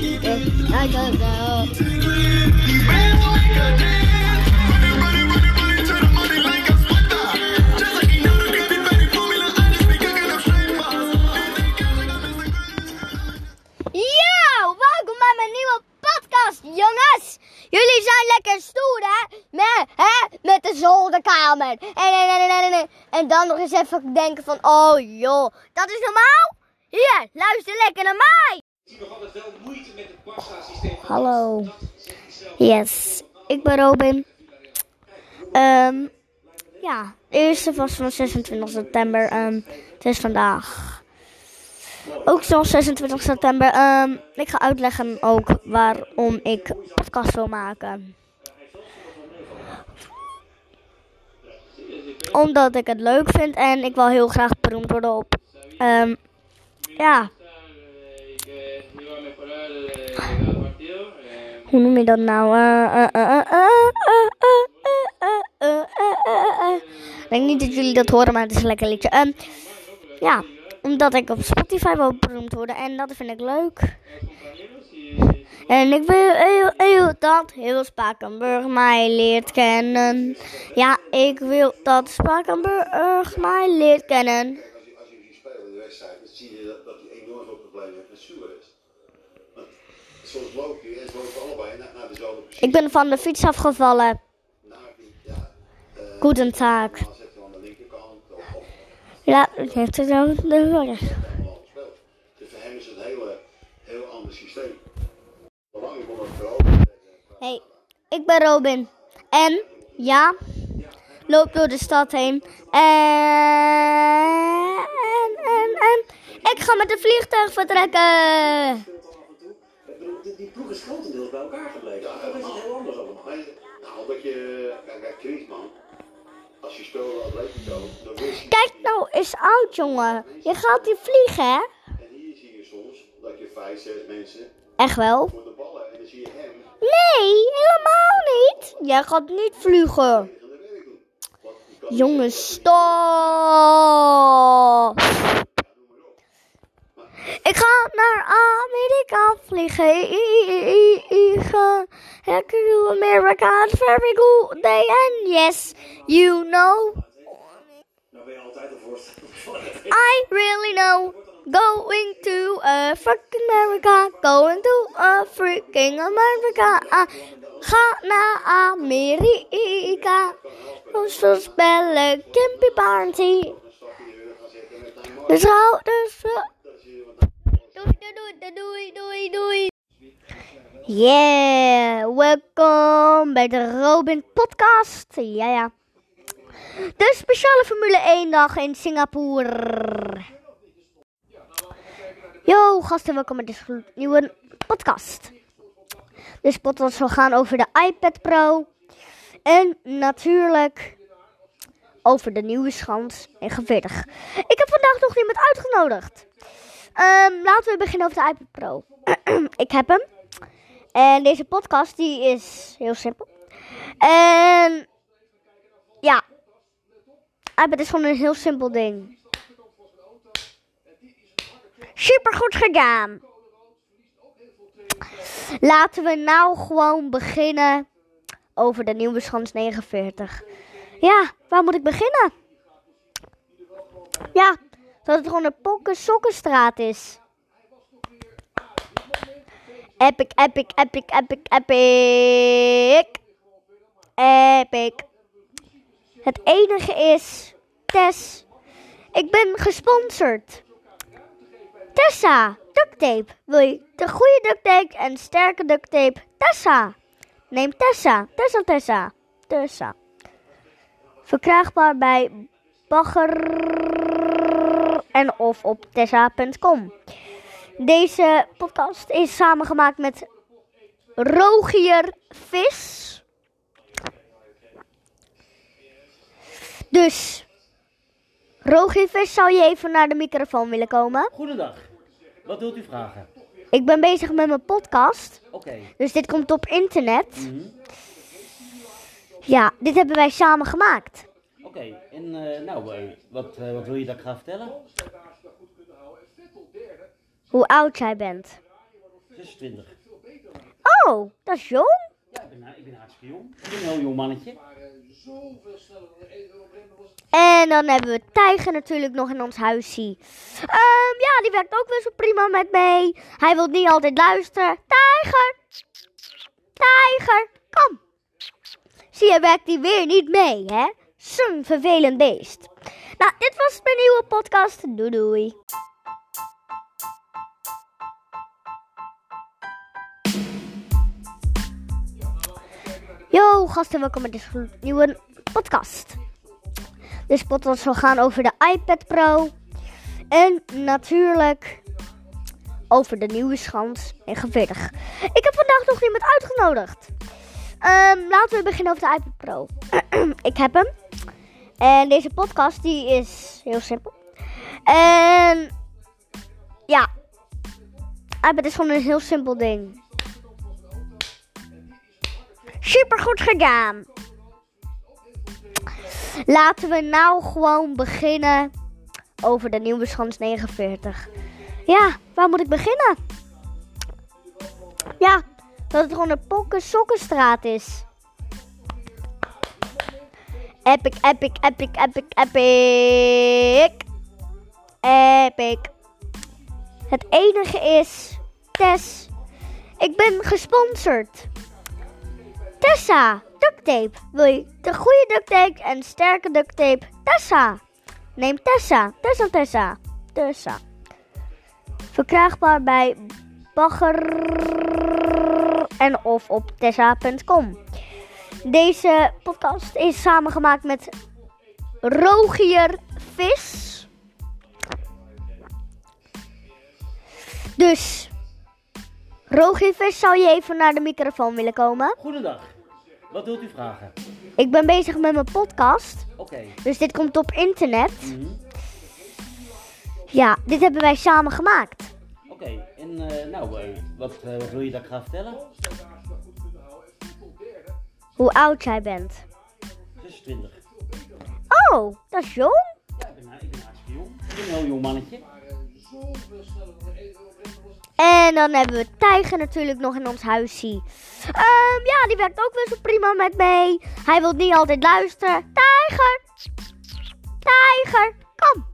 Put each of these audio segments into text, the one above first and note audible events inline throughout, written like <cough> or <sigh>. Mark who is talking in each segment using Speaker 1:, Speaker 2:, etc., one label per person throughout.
Speaker 1: Yo, welkom bij mijn nieuwe podcast, jongens. Jullie zijn lekker stoer, hè? Met, hè? Met de zolderkamer. En, en, en, en, en, en dan nog eens even denken van, oh joh, dat is normaal? Hier, luister lekker naar mij. Hallo. Yes, ik ben Robin. Ehm ja, de eerste was van 26 september. Ehm het is vandaag. Ook zoals 26 september. Ehm, ik ga uitleggen ook waarom ik podcast wil maken. Omdat ik het leuk vind en ik wil heel graag beroemd worden op. ehm, ja, hoe noem je dat nou? Ik denk niet dat jullie dat horen, maar het is een lekker liedje. Ja, omdat ik op Spotify wil beroemd worden en dat vind ik leuk. En ik wil heel, heel dat heel Spakenburg mij leert kennen. Ja, ik wil dat Spakenburg mij leert kennen.
Speaker 2: Als jullie spelen de wedstrijd, dan zie je dat hij enorm veel problemen heeft met is. Soms loopt hij en ze lopen allebei naar, naar dezelfde positie.
Speaker 1: Ik ben van de fiets afgevallen.
Speaker 2: Nou, ja, uh,
Speaker 1: Goedendag.
Speaker 2: de of, of
Speaker 1: Ja, het heeft het de
Speaker 2: al gespeeld. Dus voor hem is het een hele, heel ander systeem. Belangrijk om het veroveren.
Speaker 1: Hey, ik ben Robin. En, ja, loop door de stad heen. En, en, en, ik ga met een vliegtuig vertrekken.
Speaker 3: Die, ploeg is grotendeels bij elkaar gebleven. Dat is het heel anders allemaal.
Speaker 2: Maar, nou, dat je, kijk, kijk, Griezmann, als je speelde Atletico, dan wist je,
Speaker 1: Kijk nou eens uit, jongen. Je gaat hier vliegen, hè?
Speaker 2: en hier zie je soms dat je vijf, zes mensen
Speaker 1: Echt wel?
Speaker 2: voor de ballen en dan zie je hem
Speaker 1: Nee, helemaal niet. Jij gaat niet vliegen. Jongens, stop. Ik ga naar Amerika vliegen. Heck you America, it's very good day. And yes, you know, I really know. Going to a fucking America. Going to a freaking America. Ah, ga naar Amerika. Ons voorspellen, Kimpy Party. De schouders. eh. Doei, doei, doei, doei, doei. Yeah, welkom bij de Robin Podcast. Ja, ja. De speciale Formule 1 dag in Singapore. Yo, gasten, welkom bij deze nieuwe podcast. Deze podcast zal gaan over de iPad Pro. En natuurlijk over de nieuwe schans 49. Ik heb vandaag nog iemand uitgenodigd. Ehm, laten we beginnen over de iPad Pro. <clears throat> ik heb hem. En deze podcast die is heel simpel. En ja, iPad is gewoon een heel simpel ding. Super goed gedaan. Laten we nou gewoon beginnen over de nieuwe schans 49. Ja, waar moet ik beginnen? Ja, dat het gewoon een pokken sokkenstraat is. Epic, epic, epic, epic, epic. Epic. Het enige is, Tess, ik ben gesponsord. Tessa, duct tape. Wil je de goede duct tape en sterke duct tape? Tessa. Neem Tessa. Tessa, Tessa. Tessa. Verkrijgbaar bij Bagger en of op tessa.com. Deze podcast is samengemaakt met Rogier Vis. Dus, Rogier Vis, zou je even naar de microfoon willen komen?
Speaker 3: Goedendag. Wat wilt u vragen?
Speaker 1: Ik ben bezig met mijn podcast.
Speaker 3: Oké.
Speaker 1: Dus dit komt op internet.
Speaker 3: Mhm.
Speaker 1: Ja, dit hebben wij samen gemaakt.
Speaker 3: Oké. En eh, nou, eh, wat, eh, wat wil je dat ik ga vertellen?
Speaker 1: Hoe oud jij bent.
Speaker 4: 26.
Speaker 1: Oh, dat is jong.
Speaker 4: Ja, ik ben, ik ben hartstikke jong. Ik ben een heel jong mannetje.
Speaker 1: En dan hebben we Tijger natuurlijk nog in ons huisje. Ehm, ja, die werkt ook best wel prima met mee. Hij wil niet altijd luisteren. Tijger! Tijger, kom! Zie je, werkt hij weer niet mee, hè? Zo'n vervelend beest. Nou, dit was mijn nieuwe podcast. Doei doei. Yo, gasten, welkom bij deze nieuwe podcast. Deze podcast zal gaan over de iPad Pro. En natuurlijk over de nieuwe schans 49. Ik heb vandaag nog iemand uitgenodigd. Ehm, laten we beginnen over de iPad Pro. <clears throat> ik heb hem. En deze podcast die is heel simpel. En ja, iPad is gewoon een heel simpel ding. Super goed gedaan. Laten we nou gewoon beginnen over de nieuwe schans 49. Ja, waar moet ik beginnen? Ja, dat het gewoon een pokken sokkenstraat is. Epic, epic, epic, epic, epic. Epic. Het enige is, Tess, ik ben gesponsord. Tessa, duct tape. Wil je de goede duct tape en sterke duct tape? Tessa. Neem Tessa. Tessa, Tessa. Tessa. Verkrijgbaar bij Bagger en of op tessa.com. Deze podcast is samengemaakt met Rogier Vis. Dus, Rogier Vis, zou je even naar de microfoon willen komen?
Speaker 4: Goedendag. Wat wilt u vragen?
Speaker 1: Ik ben bezig met mijn podcast,
Speaker 4: Oké.
Speaker 1: dus dit komt op internet.
Speaker 4: Mhm.
Speaker 1: Ja, dit hebben wij samen gemaakt.
Speaker 4: Oké, en eh, nou, eh, wat, eh, wat wil je dat ik ga vertellen?
Speaker 1: Hoe oud jij bent.
Speaker 4: 26.
Speaker 1: Oh, dat is jong.
Speaker 4: Ja, ik ben, ik ben hartstikke jong. Ik ben een heel jong mannetje.
Speaker 1: En dan hebben we Tijger natuurlijk nog in ons huisje. Ehm, ja, die werkt ook wel prima met mee. Hij wil niet altijd luisteren. Tijger! Tijger, kom!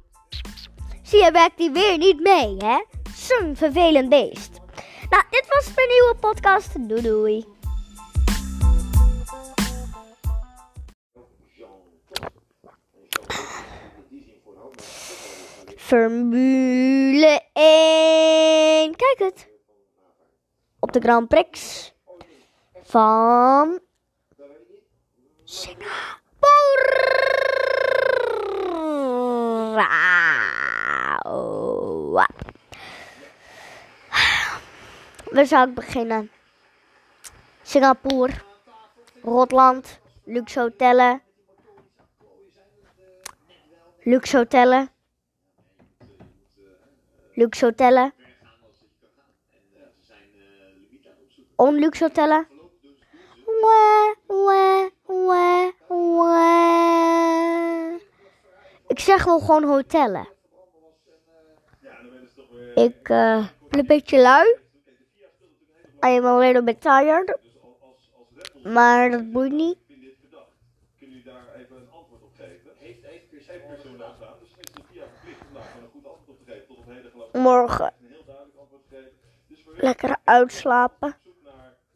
Speaker 1: Zie je, werkt hij weer niet mee, hè? Zo'n vervelend beest. Nou, dit was mijn nieuwe podcast. Doei doei. Formule 1. Kijk het. Op de Grand Prix van Singapore. Waar zou ik beginnen? Singapore, Rotland, luxe hotellen. Luxe hotellen. Luxe hotellen. Onluxe hotellen. Ik zeg wel gewoon hotellen. Ik eh, ben een beetje lui. I am a little bit tired. Maar dat boeit niet.
Speaker 2: Kun je daar even een antwoord op geven? Heeft heeft persoon daar gedaan, dus is de VIA verplicht om daar gewoon een goed antwoord op te geven tot op heden geloof ik
Speaker 1: Morgen
Speaker 2: een heel duidelijk antwoord te geven. Dus voor
Speaker 1: lekker uitslapen.
Speaker 2: zoek naar, het is een spelletje, de Formule 1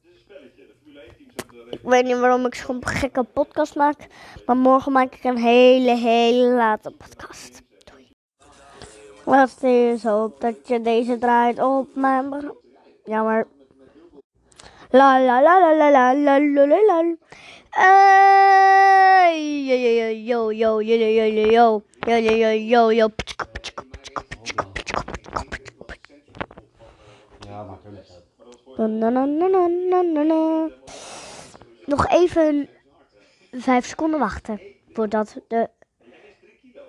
Speaker 2: teams hebben de
Speaker 1: Ik weet niet waarom ik zo'n gekke podcast maak. Maar morgen maak ik een hele, hele late podcast. Doei. Wat is op dat je deze draait op mijn... Jammer. La la la la la la la la la la. Yo yo yo yo yo yo yo yo yo yo yo yo yo yo.
Speaker 4: Ja, maakt er niks uit.
Speaker 1: Na, na, na, na, na, na, na, na. Nog even vijf seconden wachten voordat de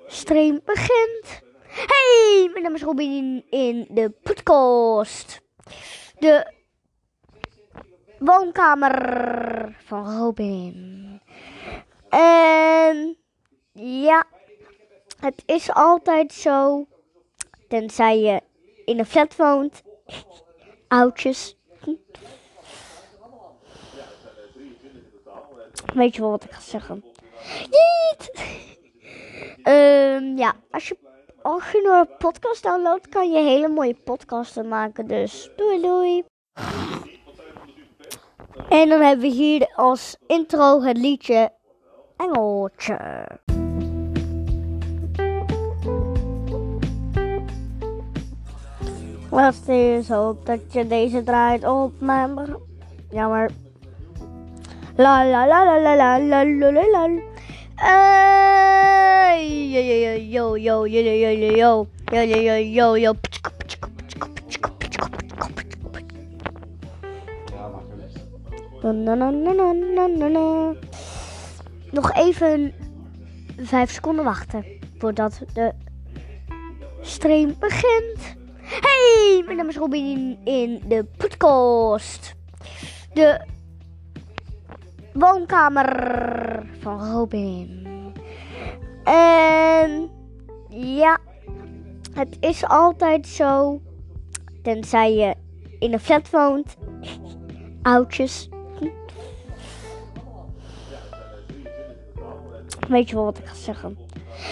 Speaker 1: stream begint. Hey, mijn naam is Robin in de podcast. De woonkamer van Robin. En ja, het is altijd zo, tenzij je in een flat woont, oudjes. Weet je wel wat ik ga zeggen? Niet! Ehm, ja, als je, als je een podcast downloadt, kan je hele mooie podcasten maken. Dus doei doei! En dan hebben we hier als intro het liedje Engeltje. Wat is hoop dat je deze draait op mijn... Jammer. La la la la la la la la la la. Yo yo yo yo yo yo yo yo yo yo yo yo. Nog even vijf seconden wachten voordat de stream begint. Hey, mijn naam is Robin in de podcast. De woonkamer van Robin. En ja, het is altijd zo, tenzij je in een flat woont, oudjes. Weet je wel wat ik ga zeggen?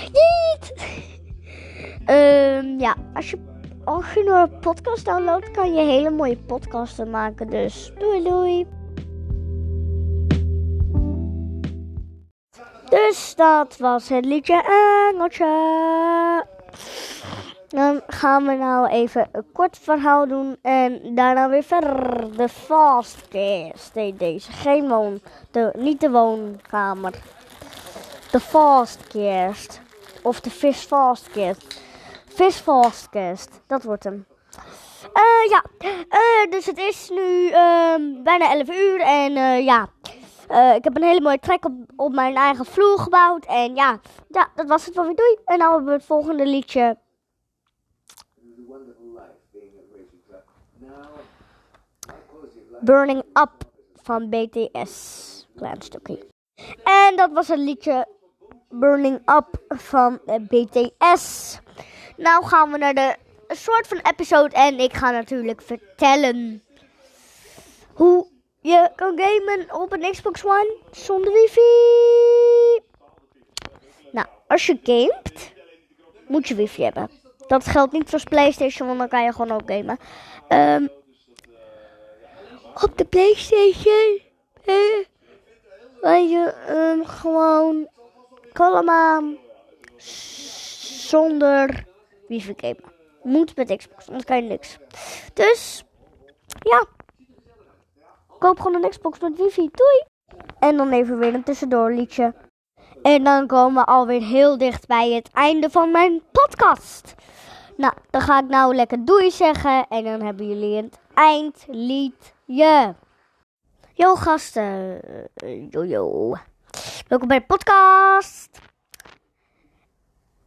Speaker 1: Niet! Ehm, ja, als je, als je een podcast downloadt, kan je hele mooie podcasten maken. Dus doei doei! Dus dat was het liedje Engeltje. Dan gaan we nou even een kort verhaal doen en daarna weer verder. De fastcast heet deze. Geen woon, de, niet de woonkamer. De fastcast. Of de vis fastcast. Vis fastcast, dat wordt hem. Eh ja, Eh, dus het is nu ehm, bijna 11 uur en eh, ja, ik heb een hele mooie trek op, op mijn eigen vloer gebouwd. En ja, ja, dat was het wel weer. Doei. En nou hebben we het volgende liedje. Burning Up van BTS. Klein stukje. En dat was het liedje Burning Up van BTS. Nou gaan we naar de soort van episode en ik ga natuurlijk vertellen hoe je kan gamen op een Xbox One zonder wifi. Nou, als je gamet, moet je wifi hebben. Dat geldt niet voor PlayStation, want dan kan je gewoon ook gamen. Ehm, op de PlayStation eh, kan je ehm, gewoon kalm aan zonder wifi gamen. Moet met Xbox, anders kan je niks. Dus, ja. Koop gewoon een Xbox met wifi. Doei! En dan even weer een tussendoor liedje. En dan komen we alweer heel dicht bij het einde van mijn podcast. Nou, dan ga ik nou lekker doei zeggen. En dan hebben jullie het eindliedje. Yo gasten. Yo yo. Welkom bij de podcast.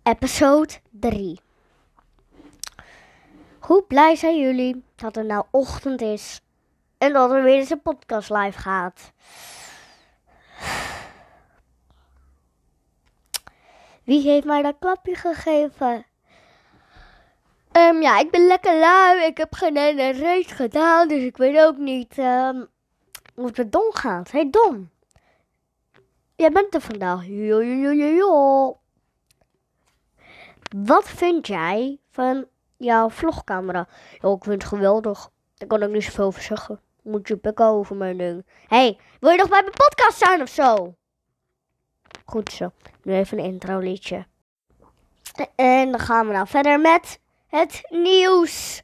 Speaker 1: Episode 3. Hoe blij zijn jullie dat het nou ochtend is en dat er weer eens een podcast live gaat? Wie heeft mij dat klapje gegeven? Ehm, ja, ik ben lekker lui. Ik heb geen ene race gedaan, dus ik weet ook niet ehm, hoe het Don gaat. Hey Don, jij bent er vandaag. Jo, jo, jo, jo. Wat vind jij van jouw vlogcamera? Ja, ik vind het geweldig. Daar kan ik niet zoveel over zeggen. Moet je bekken over mijn ding. hey, wil je nog bij mijn podcast zijn of zo? Goed zo. Nu even een intro liedje. En dan gaan we nou verder met het nieuws.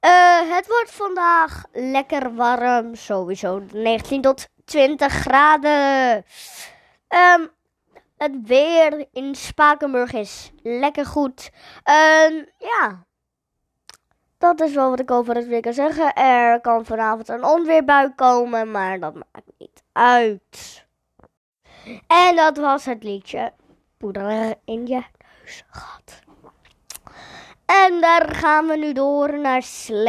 Speaker 1: Eh, het wordt vandaag lekker warm. Sowieso 19 tot 20 graden. Ehm, het weer in Spakenburg is lekker goed. Ehm, ja. Dat is wel wat ik over het weer kan zeggen. Er kan vanavond een onweerbui komen, maar dat maakt niet uit. En dat was het liedje Poeder in je neus gehad. En daar gaan we nu door naar Slam.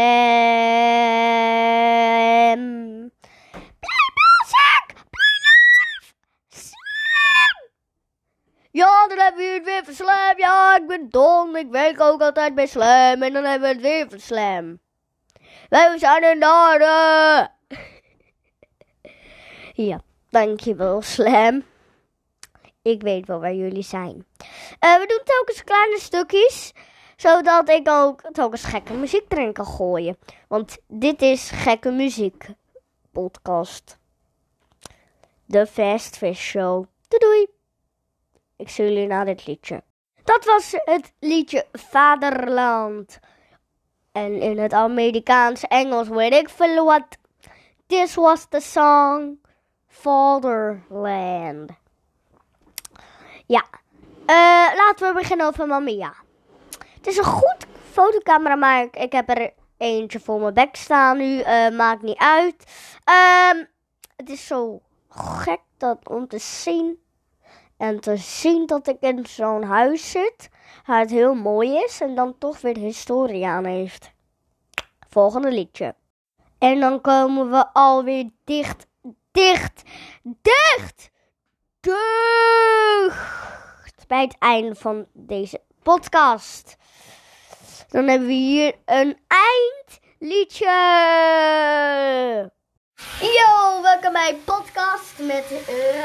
Speaker 1: Play music! Play live! Slam! Ja, dan hebben we het weer van Slam. Ja, ik ben Don. Ik werk ook altijd bij Slam. En dan hebben we het weer van Slam. Wij zijn in de. <laughs> Ja, dankjewel Slam. Ik weet wel waar jullie zijn. Eh, we doen telkens kleine stukjes. Zodat ik ook telkens gekke muziek erin kan gooien. Want dit is gekke muziek podcast. De Fast Fish Show. Doei doei. Ik zie jullie na dit liedje. Dat was het liedje Vaderland. En in het Amerikaans Engels weet ik veel wat. This was the song Fatherland. Ja, eh, laten we beginnen over Mamia. Het is een goed fotocamera, maar ik, heb er eentje voor mijn bek staan nu. eh, maakt niet uit. Ehm, het is zo gek dat om te zien en te zien dat ik in zo'n huis zit, waar het heel mooi is en dan toch weer historie aan heeft. Volgende liedje. En dan komen we alweer dicht, dicht, dicht, dicht bij het einde van deze podcast. Dan hebben we hier een eindliedje. Yo, welkom bij podcast met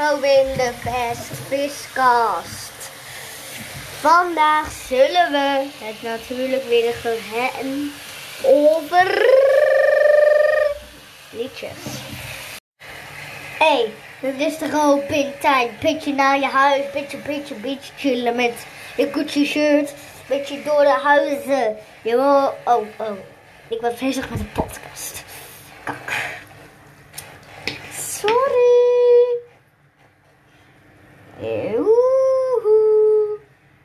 Speaker 1: Robin de Fast Viscast. Vandaag zullen we het natuurlijk weer gaan hebben over liedjes. Hey, het is de Robin tijd. Beetje naar je huis, beetje, beetje, beetje chillen met je Gucci shirt. Beetje door de huizen. Jawel, oh, oh. Ik was bezig met een podcast. Kak. Sorry. Oehoe.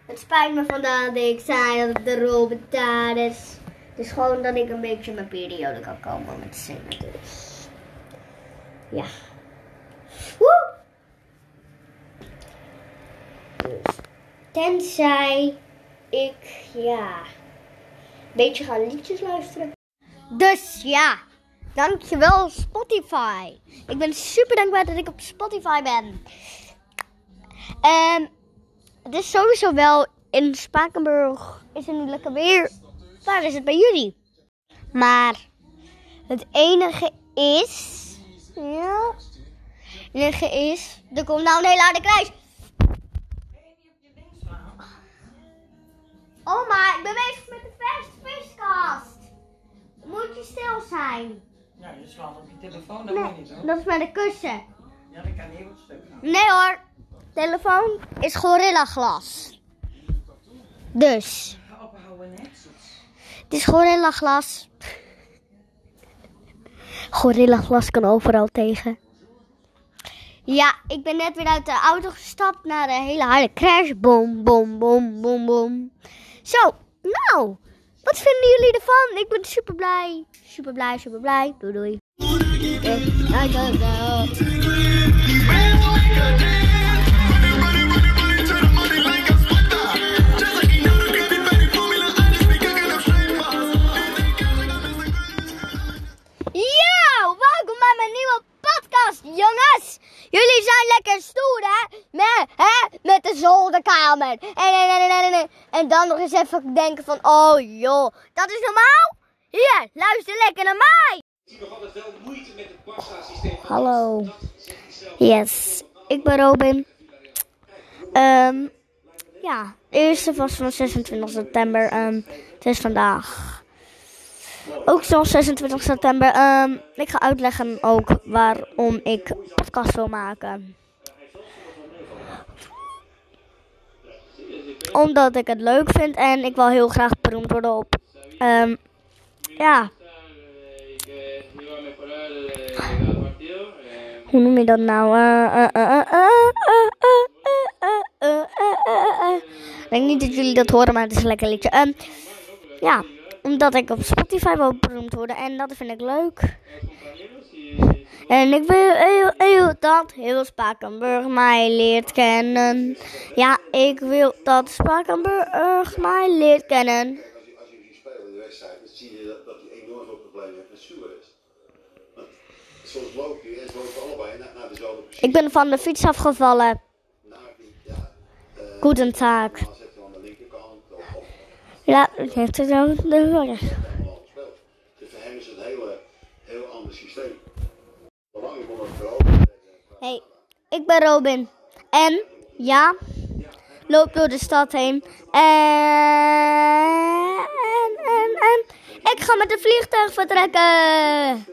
Speaker 1: Het spijt me vandaag dat ik zei dat de Robin tijd is. Het is gewoon dat ik een beetje mijn periode kan komen met zingen. Dus. Ja. Woe! Dus. Tenzij ik, ja, een beetje ga liedjes luisteren. Dus ja, dankjewel Spotify. Ik ben super dankbaar dat ik op Spotify ben. En het is sowieso wel in Spakenburg is het nu lekker weer. Waar is het bij jullie? Maar het enige is, ja, het enige is, er komt nou een hele harde kruis. Oh, maar ik ben bezig met de Fast Fishcast. Moet je stil zijn?
Speaker 5: Ja, je slaat op je telefoon, dat
Speaker 1: Nee,
Speaker 5: moet niet hoor.
Speaker 1: dat is met een kussen.
Speaker 5: Ja, dat kan heel stuk gaan.
Speaker 1: Nee hoor, telefoon is Gorilla Glas. Dus, het is Gorilla Glas. Gorilla Glas kan overal tegen. Ja, ik ben net weer uit de auto gestapt naar de hele harde crash. Boom, boom, boom, boom, boom. Zo, nou, wat vinden jullie ervan? Ik ben super blij. Super blij, super blij. Doei doei. Ja, welkom bij mijn nieuwe podcast, jongens. Jullie zijn lekker stoer, hè? Met, hè? Met de zolderkamer. En, en, en, en, en, en dan nog eens even denken van, oh joh, dat is normaal? Hier, luister lekker naar mij. Hallo. Yes, ik ben Robin. Ehm ja, de eerste was van 26 september. ehm het is vandaag. Ook zoals 26 september. ehm, ik ga uitleggen ook waarom ik podcast wil maken. omdat ik het leuk vind en ik wil heel graag beroemd worden op. Ja. Hoe noem je dat nou? Ik denk niet dat jullie dat horen, maar het is een lekker liedje. Ja, omdat ik op Spotify wil beroemd worden en dat vind ik leuk. En ik wil heel, heel dat heel Spakenburg mij leert kennen. Ja, ik wil dat Spakenburg mij leert kennen.
Speaker 2: Als je, speelt in de wedstrijd, dan zie je dat, dat hij enorm veel problemen heeft met Suarez. Want soms loop je en ze lopen allebei naar, naar dezelfde positie.
Speaker 1: Ik ben van de fiets afgevallen.
Speaker 2: Nou, die- ja,
Speaker 1: Goedendag.
Speaker 2: Dan zet hij aan de linkerkant of, of
Speaker 1: Ja, dat heeft het ook de horen.
Speaker 2: Dus voor hem is het heel systeem. Belangrijk om het vooral te zeggen.
Speaker 1: Hey, ik ben Robin. En ja, loop door de stad heen. En, en, en, ik ga met een vliegtuig vertrekken.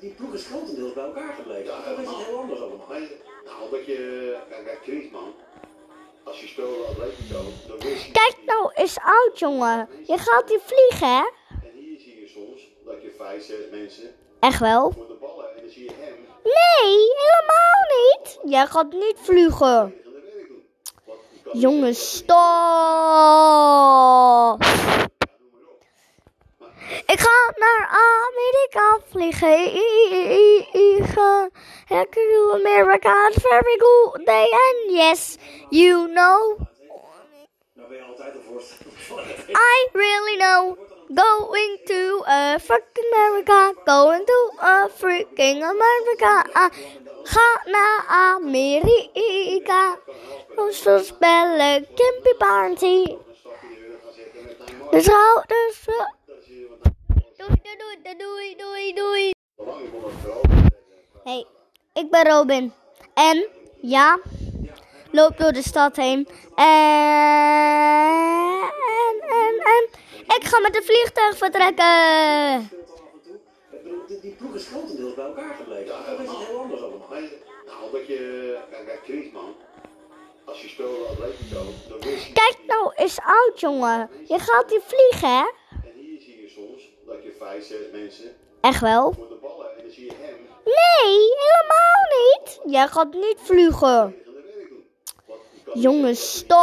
Speaker 3: Die, ploeg is grotendeels bij elkaar gebleven. Toch is het heel anders allemaal.
Speaker 2: Nou, omdat je, kijk, kijk, Griezmann, als je speelde Atletico, dan wist je...
Speaker 1: Kijk nou eens uit, jongen. Je gaat hier vliegen, hè?
Speaker 2: En hier zie je soms dat je vijf, zes mensen
Speaker 1: Echt wel?
Speaker 2: voor de ballen en dan zie je
Speaker 1: Nee, helemaal niet. Jij gaat niet vliegen. Jongens, stop. Ik ga naar Amerika vliegen. Ik do America very good day and yes, you know.
Speaker 3: Nou ben je altijd een voorstander van het.
Speaker 1: I really know. Going to a fucking America. Going to a freaking America. Ah, ga naar Amerika. Zo spellen Kimpy Party.
Speaker 2: een stapje in de willen gaan zetten met Neymar.
Speaker 1: De schouders. eh,
Speaker 2: Dat zie je wat
Speaker 1: Doei, doei, doei, doei, doei, doei.
Speaker 2: belangrijk om het vooral te zeggen.
Speaker 1: Hey, ik ben Robin. En ja, loop door de stad heen. En, en, en, ik ga met een vliegtuig vertrekken.
Speaker 3: Die, ploeg is grotendeels bij elkaar gebleven. Toch is het heel anders allemaal.
Speaker 2: Nou, omdat je, kijk, kijk, Griezmann, als je speelde Atletico, dan wist je...
Speaker 1: Kijk nou eens uit, jongen. Je gaat hier vliegen, hè?
Speaker 2: En hier zie je soms dat je vijf, zes mensen
Speaker 1: Echt wel?
Speaker 2: voor de ballen en dan zie je hem
Speaker 1: Nee, helemaal niet. Jij gaat niet vliegen.
Speaker 2: aan de werk doen. Wat, die kan
Speaker 1: Jongens, stop.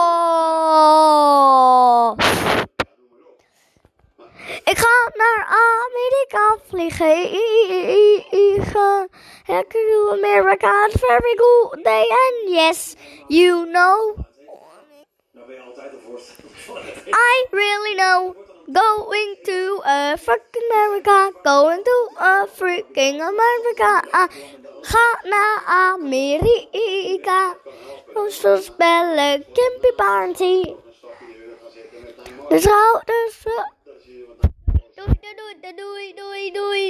Speaker 1: Ik ga naar Amerika vliegen. Ik do America very good day and yes, you know.
Speaker 3: Nou ben je altijd een voorstander van het.
Speaker 1: I really know. Going to a fucking America. Going to a freaking America. Ah, ga naar Amerika. Zo spellen Kimpy Party.
Speaker 2: Neymar.
Speaker 1: De schouders. eh, Doei, doei, doei, doei, doei, doei.